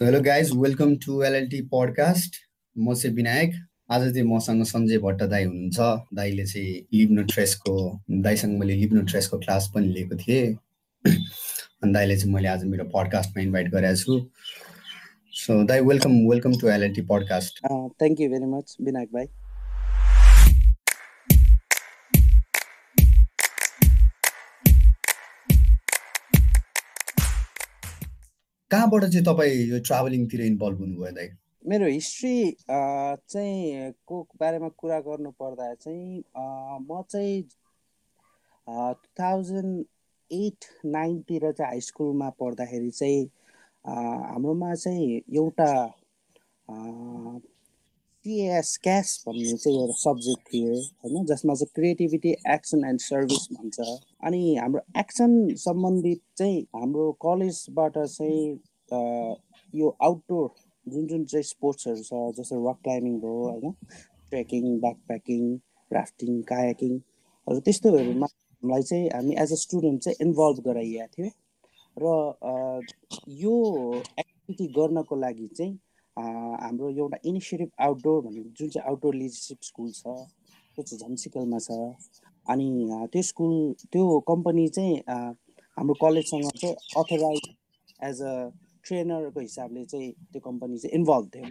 So hello guys welcome to LLT podcast म चाहिँ विनायक। आज चाहिँ मसँग सञ्जय भट्ट दाई हुनुहुन्छ। दाईले चाहिँ लिब्नो ट्रेसको दाईसँग मैले लिब्नो ट्रेसको क्लास पनि लिएको थिएँ। अनि दाईले चाहिँ मैले आज मेरो पडकास्टमा इन्भाइट गरेको छु। सो दाई welcome welcome to LLT podcast thank you very much Vinayak भाइ। कहाँबाट चाहिँ तपाईँ यो ट्राभलिङतिर इन्भल्भ हुनुभयो दाइ? मेरो हिस्ट्री चाहिँ को बारेमा कुरा गर्नु पर्दा चाहिँ म चाहिँ टु थाउजन्ड एट नाइनतिर चाहिँ हाई स्कुलमा पढ्दाखेरि चाहिँ हाम्रोमा चाहिँ एउटा सिएस क्यास भन्ने चाहिँ एउटा सब्जेक्ट थियो होइन जसमा चाहिँ क्रिएटिभिटी एक्सन एन्ड सर्भिस भन्छ। अनि हाम्रो एक्सन सम्बन्धित चाहिँ हाम्रो कलेजबाट चाहिँ यो आउटडोर जुन जुन चाहिँ स्पोर्ट्सहरू छ जस्तो रक क्लाइम्बिङ भयो होइन ट्रेकिङ ब्याक प्याकिङ राफ्टिङ कायाकिङहरू त्यस्तोहरूमा हामीलाई चाहिँ हामी एज अ स्टुडेन्ट चाहिँ इन्भल्भ गराइएको थियो। र यो एक्टिभिटी गर्नको लागि चाहिँ हाम्रो एउटा इनिसिएटिभ आउटडोर भन्ने जुन चाहिँ आउटडोर लिडरसिप स्कुल छ त्यो चाहिँ झन्सिकलमा छ। अनि त्यो स्कुल त्यो कम्पनी चाहिँ हाम्रो कलेजसँग चाहिँ अथोराइज एज अ ट्रेनरको हिसाबले चाहिँ त्यो कम्पनी चाहिँ इन्भल्भ थियो।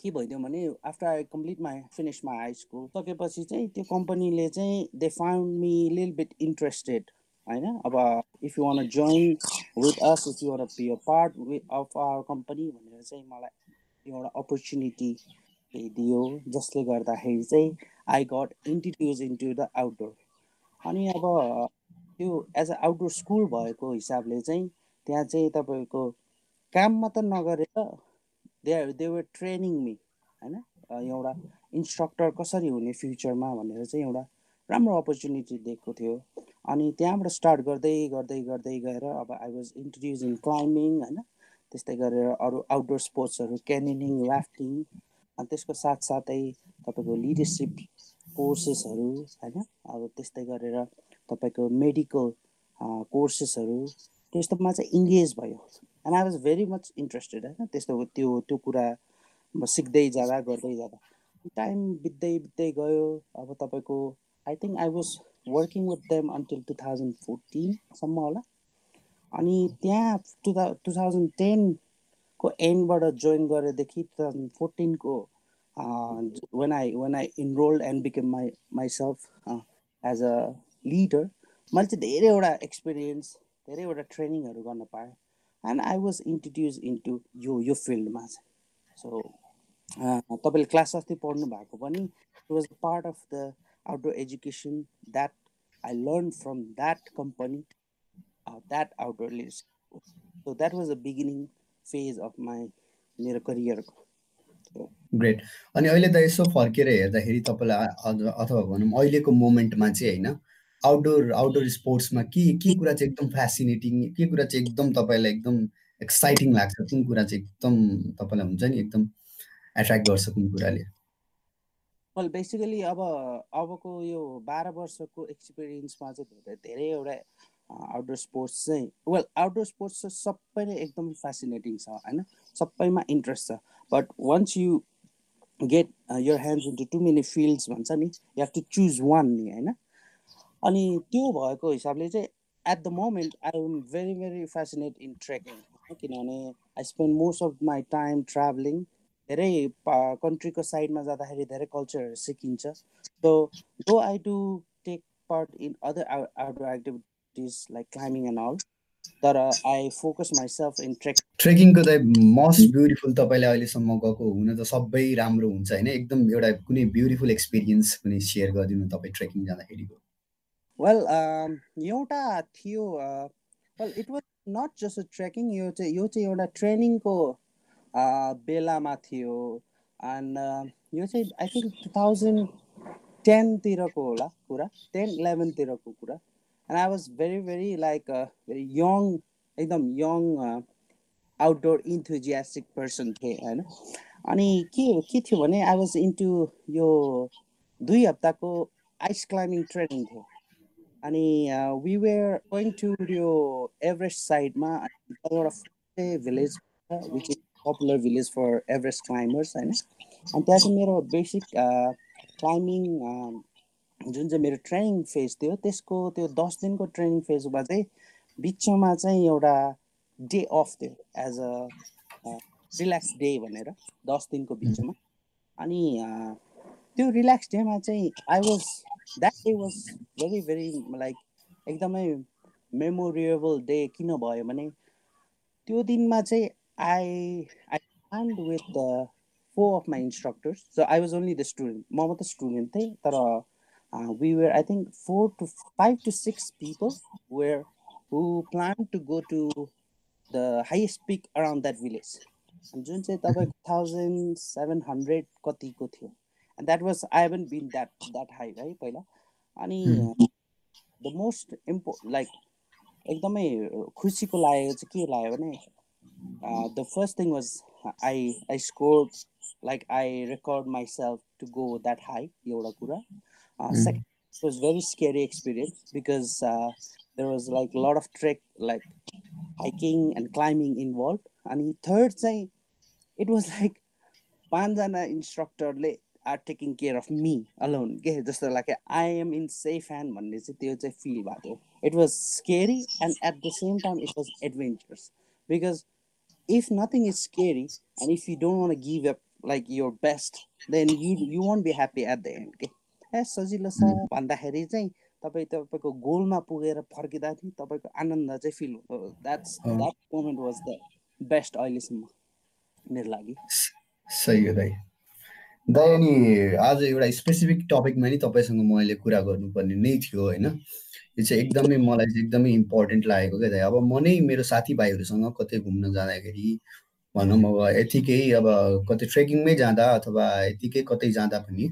के भइदियो भने after I complete my finish my high school सकेपछि चाहिँ त्यो कम्पनीले चाहिँ they found me lil bit interested होइन? अब if you want join with us if you want be a part of our company भनेर चाहिँ मलाई एउटा अपर्च्युनिटी दियो जसले गर्दाखेरि चाहिँ I got introduce into the outdoor अनि अब त्यो एज अ आउटडोर स्कुल भएको हिसाबले चाहिँ त्यहाँ चाहिँ तपाईँको काम मात्र नगरेर they they were training me होइन? एउटा इन्स्ट्रक्टर कसरी हुने फ्युचरमा भनेर चाहिँ एउटा राम्रो अपर्च्युनिटी दिएको थियो। अनि त्यहाँबाट स्टार्ट गर्दै गर्दै गर्दै गएर अब I was introduce in climbing होइन? त्यस्तै गरेर अरू आउटडोर स्पोर्ट्सहरू क्यानिनिङ राफ्टिङ अनि त्यसको साथसाथै तपाईँको लिडरसिप कोर्सेसहरू होइन? अब त्यस्तै गरेर तपाईँको मेडिकल कोर्सेसहरू त्यस्तोमा चाहिँ इङ्गेज भयो। And I was very much interested होइन? त्यस्तो त्यो त्यो कुरा सिक्दै जाँदा गर्दै जाँदा। टाइम बित्दै बित्दै गयो। अब तपाईँको I think I was working with them until two thousand फोर्टिनसम्म होला। अनि त्यहाँ टु टु थाउजन्ड टेनको एन्डबाट जोइन गरेदेखि two thousand फोर्टिनको when I when I enrolled and became my myself as a leader मैले चाहिँ धेरैवटा एक्सपिरियन्स धेरैवटा ट्रेनिङहरू गर्न पाएँ. And I was introduce into यो यो फिल्डमा चाहिँ. सो तपाईँले क्लास अस्ति पढ्नु भएको पनि it was part of the outdoor education that I learn from that company uh, that outdoor leadership. So that was the beginning phase of my मेरो करियरको ग्रेट अनि अहिले त यसो फर्केर हेर्दाखेरि तपाईँलाई अथवा भनौँ अहिलेको मोमेन्टमा चाहिँ होइन आउटडोर आउटडोर स्पोर्ट्समा के के कुरा चाहिँ एकदम फेसिनेटिङ के कुरा चाहिँ एकदम तपाईँलाई एकदम एक्साइटिङ लाग्छ कुन कुरा चाहिँ एकदम तपाईँलाई हुन्छ नि एकदम एट्र्याक्ट गर्छ कुन कुराले? वेल बेसिकली अब अबको यो बाह्र वर्षको एक्सपिरियन्समा चाहिँ धेरै धेरै एउटा आउटडोर स्पोर्ट्स चाहिँ वेल आउटडोर स्पोर्ट्स चाहिँ सबै नै एकदम फेसिनेटिङ छ होइन? सबैमा इन्ट्रेस्ट छ. But once you get your hands into too many fields भन्छ नि you have to choose one नि होइन? अनि त्यो भएको हिसाबले चाहिँ at the moment I am very very fascinate in trekking किनभने I spend most of my time travelling धेरै कन्ट्रीको साइडमा जाँदाखेरि धेरै कल्चरहरू सिकिन्छ. So though I do take part in other outdoor activity activities like climbing and all. तर I focus myself in trek ट्रेकिङको त मोस्ट ब्युटिफुल तपाईँले अहिलेसम्म गएको हुन त सबै राम्रो हुन्छ होइन? एकदम एउटा कुनै ब्युटिफुल एक्सपिरियन्स कुनै सेयर गरिदिनु तपाईँ ट्रेकिङ जाँदाखेरिको। वेल एउटा थियो well it was not just a trekking यो चाहिँ यो चाहिँ एउटा ट्रेनिङको बेलामा थियो। एन्ड यो चाहिँ आई थिङ्क टु थाउजन्ड टेनतिरको होला कुरा टेन इलेभेनतिरको कुरा। And I was very, very like a very young, एकदम यङ आउटडोर इन्थुजियास्टिक पर्सन थिएँ होइन अनि के के थियो भने आई वाज इन्टु यो दुई हप्ताको आइस क्लाइम्बिङ ट्रेनिङ थियो अनि वी वेयर गोइङ टु यो एभरेस्ट साइडमा एउटा village which is popular village for Everest climbers होइन अनि त्यहाँ चाहिँ मेरो बेसिक क्लाइम्बिङ जुन चाहिँ मेरो ट्रेनिङ फेज थियो त्यसको त्यो दस दिनको ट्रेनिङ फेजमा चाहिँ बिचमा चाहिँ एउटा डे अफ थियो एज अ रिल्याक्स डे भनेर दस दिनको बिचमा। अनि त्यो रिल्याक्स डेमा चाहिँ I was that day was very very like एकदमै मेमोरेबल डे किन भयो भने त्यो दिनमा चाहिँ I I planned with the four of my instructors so I was only the student म मात्रै स्टुडेन्ट थिएँ तर we were I think four to five to six people were who plan to go to the highest peak around that village जुन चाहिँ तपाईँको thousand seven hundred कतिको थियो and that was I haven been that that high है पहिला अनि the most इम्पो like एकदमै खुसीको लागेको चाहिँ के लाग्यो भने the first thing was I I score like I record myself to go that high एउटा कुरा second was very scary experience because there was like lot of trek like hiking and climbing involve अनि third चाहिँ it was like पाँचजना इन्स्ट्रक्टरले are taking care of me alone के जस्तो लाग्यो I am in safe hand भन्ने चाहिँ त्यो चाहिँ फिल भएको थियो it was scary and at the same time it was adventurous because if nothing is scary and if you don't want give up like your best then you you won't be happy at the end के ए सजिलो छ। भन्दाखेरि चाहिँ तपाईँ तपाईँको गोलमा पुगेर फर्किँदाखेरि तपाईँको आनन्द चाहिँ feel that's that moment was the best अहिलेसम्म मेरो लागि। सही हो दाइ। दाइ अनि आज एउटा स्पेसिफिक टपिकमा नि तपाईँसँग मैले कुरा गर्नुपर्ने नै थियो होइन? यो चाहिँ एकदमै मलाई चाहिँ एकदमै इम्पोर्टेन्ट लागेको क्या दाइ। अब म नै मेरो साथीभाइहरूसँग कतै घुम्न जाँदाखेरि भनौँ अब यतिकै अब कतै ट्रेकिङमै जाँदा अथवा यतिकै कतै जाँदा पनि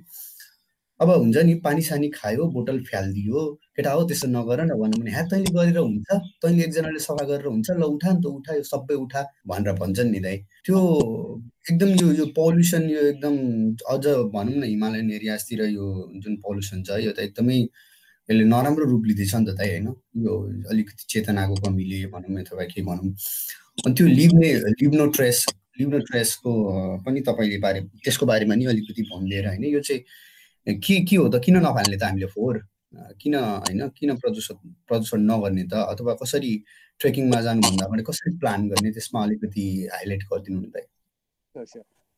अब हुन्छ नि पानी सानी खायो बोतल फ्यालिदियो केटा हो त्यस्तो नगर न भनौँ भने ह्या तैँले गरेर हुन्छ। तैँले एकजनाले सफा गरेर हुन्छ। ल उठा नि त उठा यो सबै उठा भनेर भन्छन् नि दाइ। त्यो एकदम यो यो पल्युसन यो एकदम अझ भनौँ न हिमालयन एरियाजतिर यो जुन पल्युसन छ यो त एकदमै यसले नराम्रो रूप लिँदैछ नि त दाइ होइन? यो अलिकति चेतनाको कमीले भनौँ अथवा के भनौँ। अनि त्यो लिब्ने लिब्नो ट्रेस लिब्नो ट्रेसको पनि तपाईँले बारे त्यसको बारेमा नि अलिकति भनिदिएर होइन? यो चाहिँ के के हो त? किन नफाल्ने त हामीले फोहोर? किन होइन? किन प्रदूषण प्रदूषण नगर्ने त? अथवा कसरी ट्रेकिङमा जानुभन्दा अगाडि कसरी प्लान गर्ने? त्यसमा अलिकति हाइलाइट गरिदिनु नि त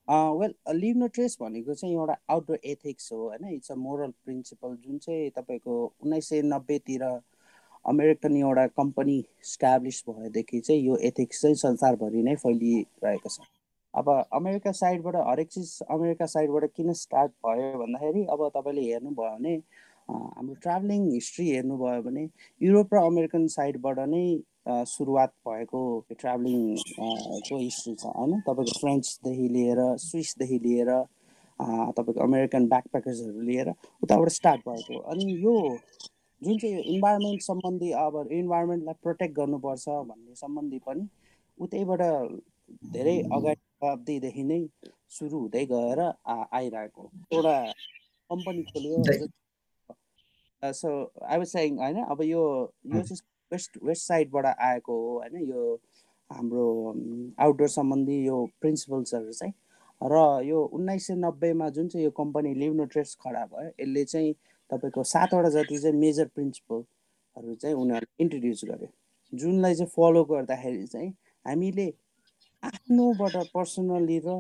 वेल लिभ नो ट्रेस भनेको चाहिँ एउटा आउटडोर एथिक्स हो होइन? It's a moral principle. जुन चाहिँ तपाईँको उन्नाइस सय नब्बेतिर अमेरिकन एउटा कम्पनी स्ट्याब्लिस भएदेखि चाहिँ यो एथिक्स चाहिँ संसारभरि नै फैलिरहेको छ। अब अमेरिका साइडबाट हरेक चिज अमेरिका साइडबाट किन स्टार्ट भयो भन्दाखेरि अब तपाईँले हेर्नुभयो भने हाम्रो ट्राभलिङ हिस्ट्री हेर्नुभयो भने युरोप र अमेरिकन साइडबाट नै सुरुवात भएको ट्राभलिङ को हिस्ट्री छ होइन? तपाईँको फ्रेन्चदेखि लिएर स्विसदेखि लिएर तपाईँको अमेरिकन ब्याकप्याकर्सहरू लिएर उताबाट स्टार्ट भएको अनि यो जुन चाहिँ यो इन्भाइरोमेन्ट सम्बन्धी अब इन्भाइरोमेन्टलाई प्रोटेक्ट गर्नुपर्छ भन्ने सम्बन्धी पनि उतैबाट धेरै अगाडि शताब्दीदेखि नै सुरु हुँदै गएर आइरहेको एउटा कम्पनी खोल्यो। सो आई वाज सेङ होइन अब यो यो चाहिँ वेस्ट वेस्ट साइडबाट आएको हो होइन यो हाम्रो आउटडोर सम्बन्धी यो प्रिन्सिपल्सहरू चाहिँ। र यो उन्नाइस सय नब्बेमा जुन चाहिँ यो कम्पनी लिभनो ट्रेस खडा भयो यसले चाहिँ तपाईँको सातवटा जति चाहिँ मेजर प्रिन्सिपलहरू चाहिँ उनीहरूले इन्ट्रोड्युस गर्यो। जुनलाई चाहिँ फलो गर्दाखेरि चाहिँ हामीले आफ्नोबाट पर्सनली र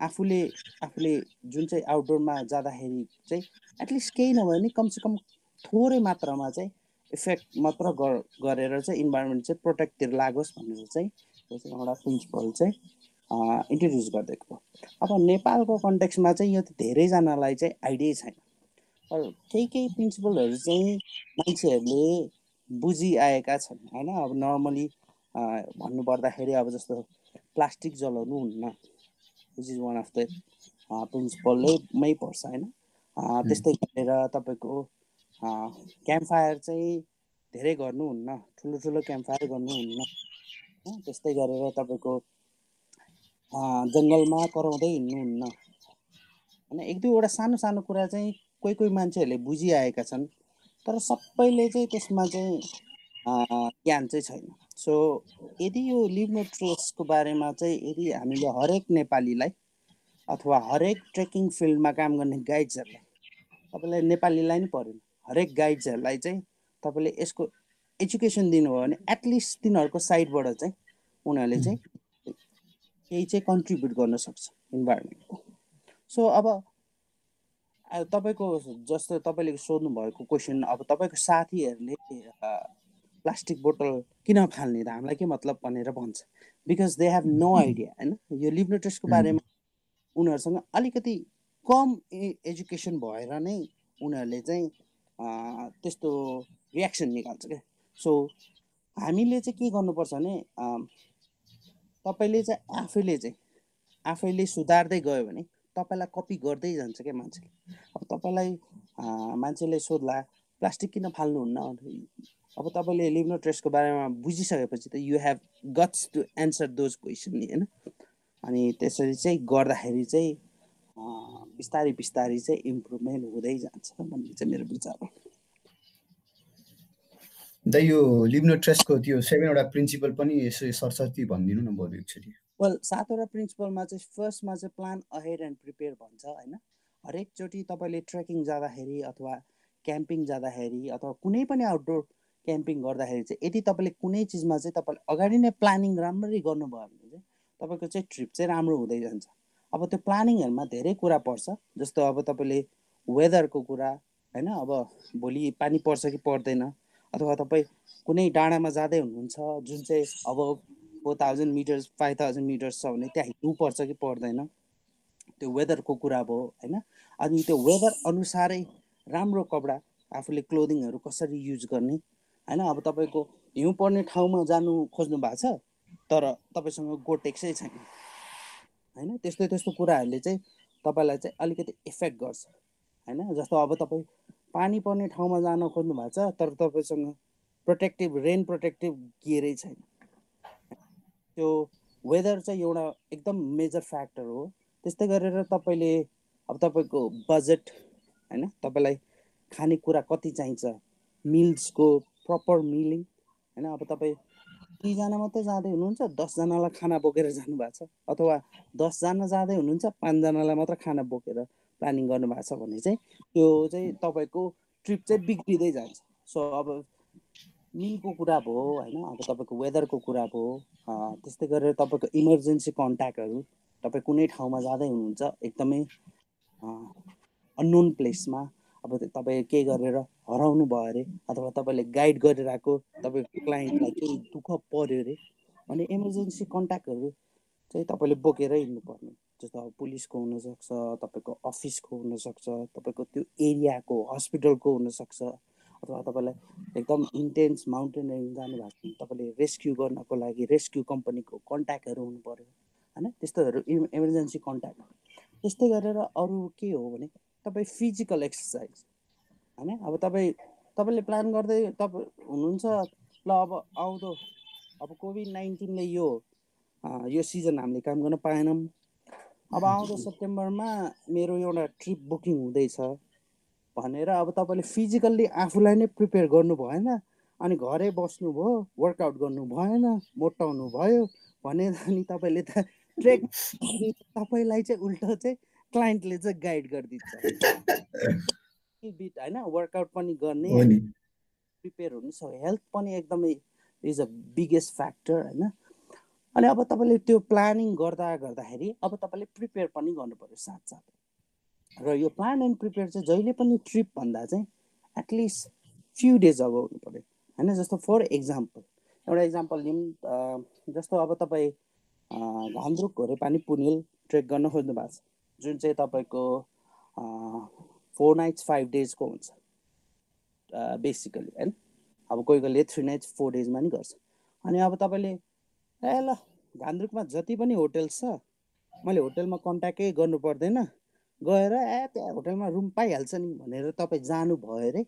आफूले आफूले जुन चाहिँ आउटडोरमा जाँदाखेरि चाहिँ एटलिस्ट केही नभए पनि कमसेकम थोरै मात्रामा चाहिँ इफेक्ट मात्र गरेर चाहिँ इन्भाइरोमेन्ट चाहिँ प्रोटेक्टतिर लागोस् भनेर चाहिँ त्यो चाहिँ एउटा प्रिन्सिपल चाहिँ इन्ट्रोड्युस गरिदिएको अब नेपालको कन्टेक्समा चाहिँ यो धेरैजनालाई चाहिँ आइडिया छैन। तर केही केही प्रिन्सिपलहरू चाहिँ मान्छेहरूले बुझिआएका छन् होइन? अब नर्मली भन्नुपर्दाखेरि अब जस्तो प्लास्टिक जलाउनु हुन्न which is one of the प्रिन्सिपलै मै पर्छ होइन? त्यस्तै गरेर तपाईँको क्याम्प फायर चाहिँ धेरै गर्नुहुन्न ठुलो ठुलो क्याम्प फायर गर्नुहुन्न त्यस्तै गरेर तपाईँको जङ्गलमा कराउँदै हिँड्नुहुन्न। होइन एक दुईवटा सानो सानो कुरा चाहिँ कोही कोही मान्छेहरूले बुझिआएका छन् तर सबैले चाहिँ त्यसमा चाहिँ ज्ञान चाहिँ छैन। सो यदि यो लिभ ट्रेसको बारेमा चाहिँ यदि हामीले हरेक नेपालीलाई अथवा हरेक ट्रेकिङ फिल्डमा काम गर्ने गाइड्सहरूलाई तपाईँलाई नेपालीलाई नै परेन हरेक गाइड्सहरूलाई चाहिँ तपाईँले यसको एजुकेसन दिनुभयो भने एटलिस्ट तिनीहरूको साइडबाट चाहिँ उनीहरूले चाहिँ केही चाहिँ कन्ट्रिब्युट गर्न सक्छ इन्भाइरोमेन्टको। सो अब तपाईँको जस्तो तपाईँले सोध्नु भएको क्वेसन अब तपाईँको साथीहरूले प्लास्टिक बोतल किन फाल्ने त? हामीलाई के मतलब भनेर भन्छ। Because they have no idea होइन? यो लिभनेट्रेसको बारेमा उनीहरूसँग अलिकति कम एजुकेसन भएर नै उनीहरूले चाहिँ त्यस्तो रियाक्सन निकाल्छ क्या। सो हामीले चाहिँ के गर्नुपर्छ भने तपाईँले चाहिँ आफैले चाहिँ आफैले सुधार्दै गयो भने तपाईँलाई कपी गर्दै जान्छ क्या मान्छेले। अब तपाईँलाई मान्छेले सोध्ला प्लास्टिक किन फाल्नुहुन्न? अब तपाईँले लिभनो ट्रेसको बारेमा बुझिसकेपछि त you have guts to answer those question नि होइन? अनि त्यसरी चाहिँ गर्दाखेरि चाहिँ बिस्तारै बिस्तारै चाहिँ इम्प्रुभमेन्ट हुँदै जान्छ भन्ने चाहिँ मेरो विचार हो। द यो लिब्नो ट्रेसको त्यो सेभेनवटा प्रिन्सिपल पनि यसो सरस्वती भनिदिनु न बरु एकचोटि। वेल सातवटा प्रिन्सिपलमा चाहिँ फर्स्टमा चाहिँ प्लान अहेड एन्ड प्रिपेयर भन्छ होइन? हरेकचोटि तपाईँले ट्रेकिङ जाँदाखेरि अथवा क्याम्पिङ जाँदाखेरि अथवा कुनै पनि आउटडोर क्याम्पिङ गर्दाखेरि चाहिँ यदि तपाईँले कुनै चिजमा चाहिँ तपाईँले अगाडि नै प्लानिङ राम्ररी गर्नुभयो भने चाहिँ तपाईँको चाहिँ ट्रिप चाहिँ राम्रो हुँदै जान्छ। अब त्यो प्लानिङहरूमा धेरै कुरा पर्छ जस्तो अब तपाईँले वेदरको कुरा होइन? अब भोलि पानी पर्छ कि पर्दैन? अथवा तपाईँ कुनै डाँडामा जाँदै हुनुहुन्छ जुन चाहिँ अब four thousand metres five thousand metres छ भने त्यहाँ हिँड्नुपर्छ कि पर्दैन? त्यो वेदरको कुरा भयो होइन? अनि त्यो वेदर अनुसारै राम्रो कपडा आफूले क्लोदिङहरू कसरी युज गर्ने होइन अब तपाईँको हिउँ पर्ने ठाउँमा जानु खोज्नु भएको छ तर तपाईँसँग गोटेक्सै छैन। होइन त्यस्तो त्यस्तो कुराहरूले चाहिँ तपाईँलाई चाहिँ अलिकति इफेक्ट गर्छ। होइन जस्तो अब तपाईँ पानी पर्ने ठाउँमा जान खोज्नु भएको छ तर तपाईँसँग प्रोटेक्टिभ रेन प्रोटेक्टिभ गियरै छैन। त्यो वेदर चाहिँ एउटा एकदम मेजर फ्याक्टर हो। त्यस्तै गरेर तपाईँले अब तपाईँको बजेट होइन तपाईँलाई खानेकुरा कति चाहिन्छ मिल्सको प्रपर मिलिङ होइन अब तपाईँ दुईजना मात्रै जाँदै हुनुहुन्छ दसजनालाई खाना बोकेर जानुभएको छ अथवा दसजना जाँदै हुनुहुन्छ पाँचजनालाई मात्र खाना बोकेर प्लानिङ गर्नुभएको छ भने चाहिँ त्यो चाहिँ तपाईँको ट्रिप चाहिँ बिग्रिँदै जान्छ। सो अब मिलको कुरा भयो होइन अब तपाईँको वेदरको कुरा भयो त्यस्तै गरेर तपाईँको इमर्जेन्सी कन्ट्याक्टहरू तपाईँ कुनै ठाउँमा जाँदै हुनुहुन्छ एकदमै अननोन प्लेसमा अब तपाईँ के गरेर हराउनु भयो अरे अथवा तपाईँले गाइड गरेर आएको तपाईँको क्लाइन्टलाई केही दुःख पऱ्यो अरे भने इमर्जेन्सी कन्ट्याक्टहरू चाहिँ तपाईँले बोकेरै हिँड्नुपर्ने। जस्तो अब पुलिसको हुनसक्छ तपाईँको अफिसको हुनसक्छ तपाईँको त्यो एरियाको हस्पिटलको हुनसक्छ अथवा तपाईँलाई एकदम इन्टेन्स माउन्टेनरिङ जानुभएको छ तपाईँले रेस्क्यु गर्नको लागि रेस्क्यु कम्पनीको कन्ट्याक्टहरू हुनु पऱ्यो होइन? त्यस्तोहरू इमर्जेन्सी कन्ट्याक्ट त्यस्तै गरेर अरू के हो भने तपाईँ फिजिकल एक्सर्साइज होइन? अब तपाईँ तपाईँले प्लान गर्दै तपाईँ हुनुहुन्छ। ल अब आउँदो अब कोभिड नाइन्टिनले यो यो सिजन हामीले काम गर्न पाएनौँ। अब आउँदो सेप्टेम्बरमा मेरो एउटा ट्रिप बुकिङ हुँदैछ भनेर अब तपाईँले फिजिकल्ली आफूलाई नै प्रिपेयर गर्नु भएन अनि घरै बस्नुभयो वर्कआउट गर्नु भएन मोटाउनु भयो भने अनि तपाईँले त ट्रेक तपाईँलाई चाहिँ उल्टो चाहिँ क्लाइन्टले चाहिँ गाइड गरिदिन्छ। बिट होइन वर्कआउट पनि गर्ने प्रिपेयर हुनु हेल्थ पनि एकदमै इज अ बिगेस्ट फ्याक्टर होइन। अनि अब तपाईँले त्यो प्लानिङ गर्दा गर्दाखेरि अब तपाईँले प्रिपेयर पनि गर्नु पऱ्यो साथसाथै। र यो प्लान एन्ड प्रिपेयर चाहिँ जहिले पनि ट्रिप भन्दा चाहिँ एटलिस्ट फ्यु डेज अब हुनु पऱ्यो होइन जस्तो फर इक्जाम्पल एउटा इक्जाम्पल लिउँ जस्तो अब तपाईँ घान्द्रुक पानी पुनिल ट्रेक गर्न खोज्नु भएको छ। जुन चाहिँ तपाईँको फोर नाइट्स फाइभ डेजको हुन्छ। बेसिकली होइन अब कोही कोहीले थ्री नाइट्स फोर डेजमा नि गर्छ। अनि अब तपाईँले ए ल घान्द्रुकमा जति पनि होटेल्स छ मैले होटेलमा कन्ट्याक्टै गर्नु पर्दैन। गएर ए त्यहाँ होटेलमा रुम पाइहाल्छ नि भनेर तपाईँ जानुभयो अरे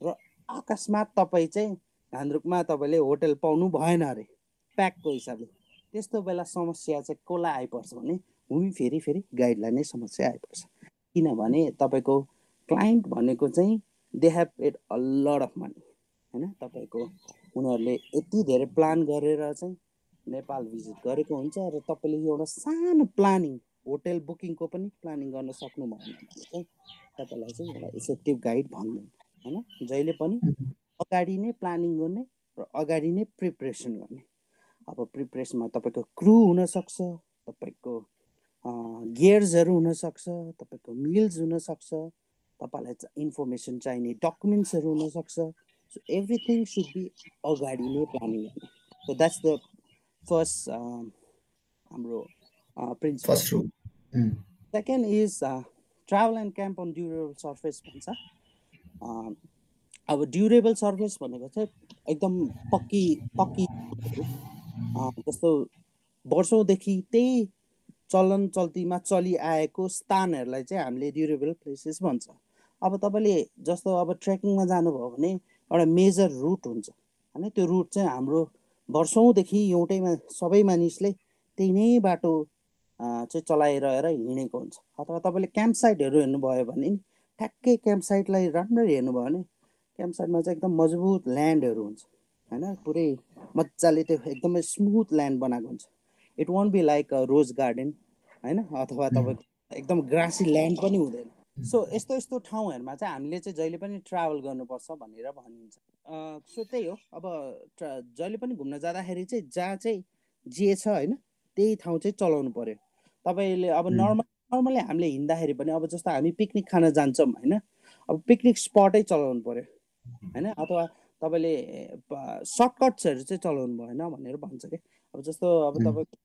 र अकस्मात तपाईँ चाहिँ घान्द्रुकमा तपाईँले होटेल पाउनु भएन अरे प्याकको हिसाबले। त्यस्तो बेला समस्या चाहिँ कसलाई आइपर्छ भने घुमी फेरि फेरि गाइडलाई नै समस्या आइपर्छ। किनभने तपाईँको क्लाइन्ट भनेको चाहिँ they have paid a lot of money होइन? तपाईँको उनीहरूले यति धेरै प्लान गरेर चाहिँ नेपाल भिजिट गरेको हुन्छ र तपाईँले एउटा सानो प्लानिङ होटेल बुकिङको पनि प्लानिङ गर्न सक्नुभयो भने चाहिँ तपाईँलाई चाहिँ एउटा इफेक्टिभ गाइड भन्दैन होइन? जहिले पनि अगाडि नै प्लानिङ गर्ने र अगाडि नै प्रिपरेसन गर्ने। अब प्रिपरेसनमा तपाईँको क्रु हुनसक्छ तपाईँको गियर्सहरू हुनसक्छ तपाईँको मिल्स हुनसक्छ तपाईँलाई इन्फर्मेसन चाहिने डकुमेन्ट्सहरू हुनसक्छ। सो एभ्रिथिङ सुड बी अगाडि नै planning so that's the first हाम्रो principle second is travel and camp on durable surface भन्छ। Uh, अब ड्युरेबल सर्फेस भनेको चाहिँ एकदम पक्की पक्की uh, जस्तो वर्षौँदेखि त्यही चलन चल्तीमा चलिआएको स्थानहरूलाई चाहिँ हामीले ड्युरेबल प्लेसेस भन्छ। अब तपाईँले जस्तो अब ट्रेकिङमा जानुभयो भने एउटा मेजर रुट हुन्छ। होइन? त्यो रुट चाहिँ हाम्रो वर्षौँदेखि एउटैमा सबै मानिसले त्यही नै बाटो चाहिँ चलाइरहेर हिँडेको हुन्छ। अथवा तपाईँले क्याम्प साइटहरू हेर्नुभयो भने नि ठ्याक्कै क्याम्प साइटलाई राम्ररी हेर्नुभयो भने क्याम्प साइटमा चाहिँ एकदम मजबुत ल्यान्डहरू हुन्छ। होइन? पुरै मजाले त्यो एकदमै स्मुथ ल्यान्ड बनाएको हुन्छ। It won't be like a rose garden होइन? अथवा तपाईँको एकदम ग्रासी ल्यान्ड पनि हुँदैन। सो यस्तो यस्तो ठाउँहरूमा चाहिँ हामीले चाहिँ जहिले पनि ट्राभल गर्नुपर्छ भनेर भनिन्छ। सो त्यही हो। अब जहिले पनि घुम्न जाँदाखेरि चाहिँ जहाँ चाहिँ जे छ होइन त्यही ठाउँ चाहिँ चलाउनु पर्यो। तपाईँले अब नर्मल नर्मली हामीले हिँड्दाखेरि पनि अब जस्तो हामी पिकनिक खान जान्छौँ होइन अब पिकनिक स्पटै चलाउनु पर्यो। होइन? अथवा तपाईँले सर्टकट्सहरू चाहिँ चलाउनु भएन भनेर भन्छ क्या अब जस्तो अब तपाईँको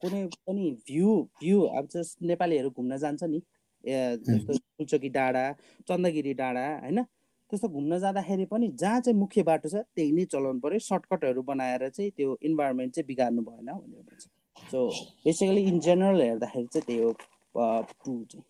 कुनै पनि भ्यू भ्यू अब जस्ट नेपालीहरू घुम्न जान्छ नि जस्तो फुलचोकी डाँडा चन्दगिरी डाँडा होइन? त्यस्तो घुम्न जाँदाखेरि पनि जहाँ चाहिँ मुख्य बाटो छ त्यही नै चलाउनु पऱ्यो सर्टकटहरू बनाएर चाहिँ त्यो इन्भाइरोमेन्ट चाहिँ बिगार्नु भएन भनेर भन्छ। सो बेसिकली इन जेनरल हेर्दाखेरि चाहिँ त्यही हो टु चाहिँ।